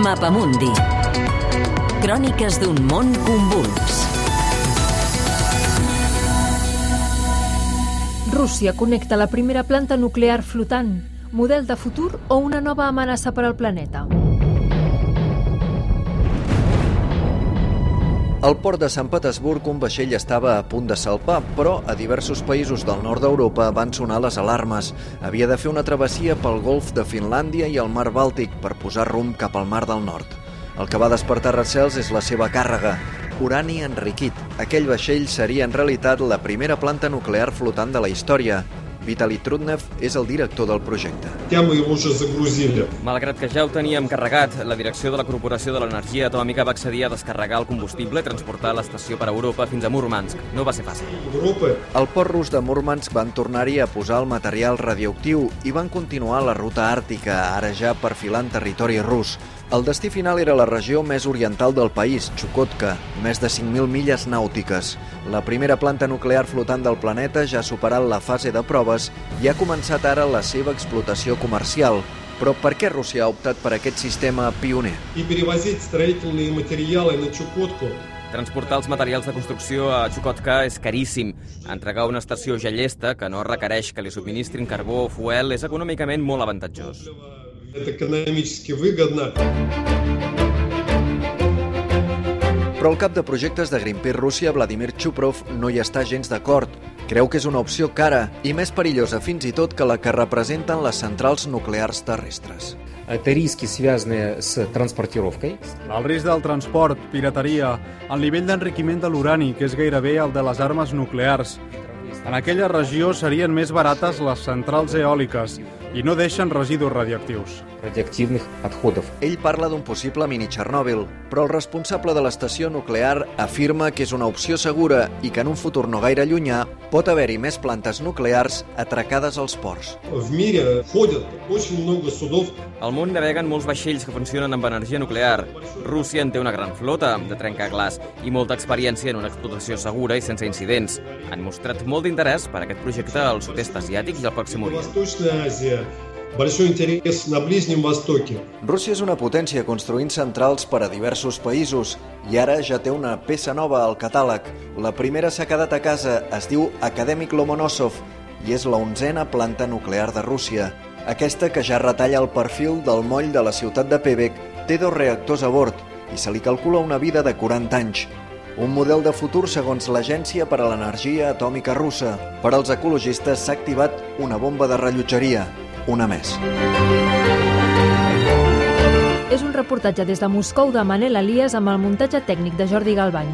Mapamundi. Cròniques d'un món convuls. Rússia connecta la primera planta nuclear flotant, model de futur o una nova amenaça per al planeta. Al port de Sant Petersburg un vaixell estava a punt de salpar, però a diversos països del nord d'Europa van sonar les alarmes. Havia de fer una travessia pel golf de Finlàndia i el mar Bàltic per posar rumb cap al mar del nord. El que va despertar recels és la seva càrrega, urani enriquit. Aquell vaixell seria en realitat la primera planta nuclear flotant de la història. Vitali Trutnev és el director del projecte. Malgrat que ja ho teníem carregat, la direcció de la Corporació de l'Energia Atòmica va accedir a descarregar el combustible i transportar l'estació per a Europa fins a Murmansk. No va ser fàcil. Al port rus de Murmansk van tornar-hi a posar el material radioactiu i van continuar la ruta àrtica, ara ja perfilant territori rus. El destí final era la regió més oriental del país, Chukotka, més de 5.000 milles nàutiques. La primera planta nuclear flotant del planeta ja ha superat la fase de proves i ha començat ara la seva explotació comercial. Però per què Rússia ha optat per aquest sistema pioner? I Transportar els materials de construcció a Chukotka és caríssim. Entregar una estació gellesta que no requereix que li subministrin carbó o fuel, és econòmicament molt avantatjós это экономически выгодно. Però el cap de projectes de Greenpeace Rússia, Vladimir Chuprov, no hi està gens d'acord. Creu que és una opció cara i més perillosa fins i tot que la que representen les centrals nuclears terrestres. Это риски, связанные с транспортировкой. El risc del transport, pirateria, el nivell d'enriquiment de l'urani, que és gairebé el de les armes nuclears. En aquella regió serien més barates les centrals eòliques i no deixen residus radioactius. радиоактивных отходов. Ell parla d'un possible mini Txernòbil, però el responsable de l'estació nuclear afirma que és una opció segura i que en un futur no gaire llunyà pot haver-hi més plantes nuclears atracades als ports. В мире ходят очень много судов. Al món naveguen molts vaixells que funcionen amb energia nuclear. Rússia en té una gran flota de trencaglaç i molta experiència en una explotació segura i sense incidents. Han mostrat molt d'interès per aquest projecte al sud-est asiàtic i al Pròxim Orient. Восточная Азия. Большой интерес на Ближнем Востоке. Rússia és una potència construint centrals per a diversos països i ara ja té una peça nova al catàleg. La primera s'ha quedat a casa, es diu Acadèmic Lomonosov i és la onzena planta nuclear de Rússia. Aquesta, que ja retalla el perfil del moll de la ciutat de Pevek, té dos reactors a bord i se li calcula una vida de 40 anys. Un model de futur segons l'Agència per a l'Energia Atòmica Russa. Per als ecologistes s'ha activat una bomba de rellotgeria, una més. És un reportatge des de Moscou de Manel Elias amb el muntatge tècnic de Jordi Galbany.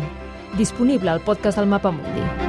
Disponible al podcast del Mapamundi.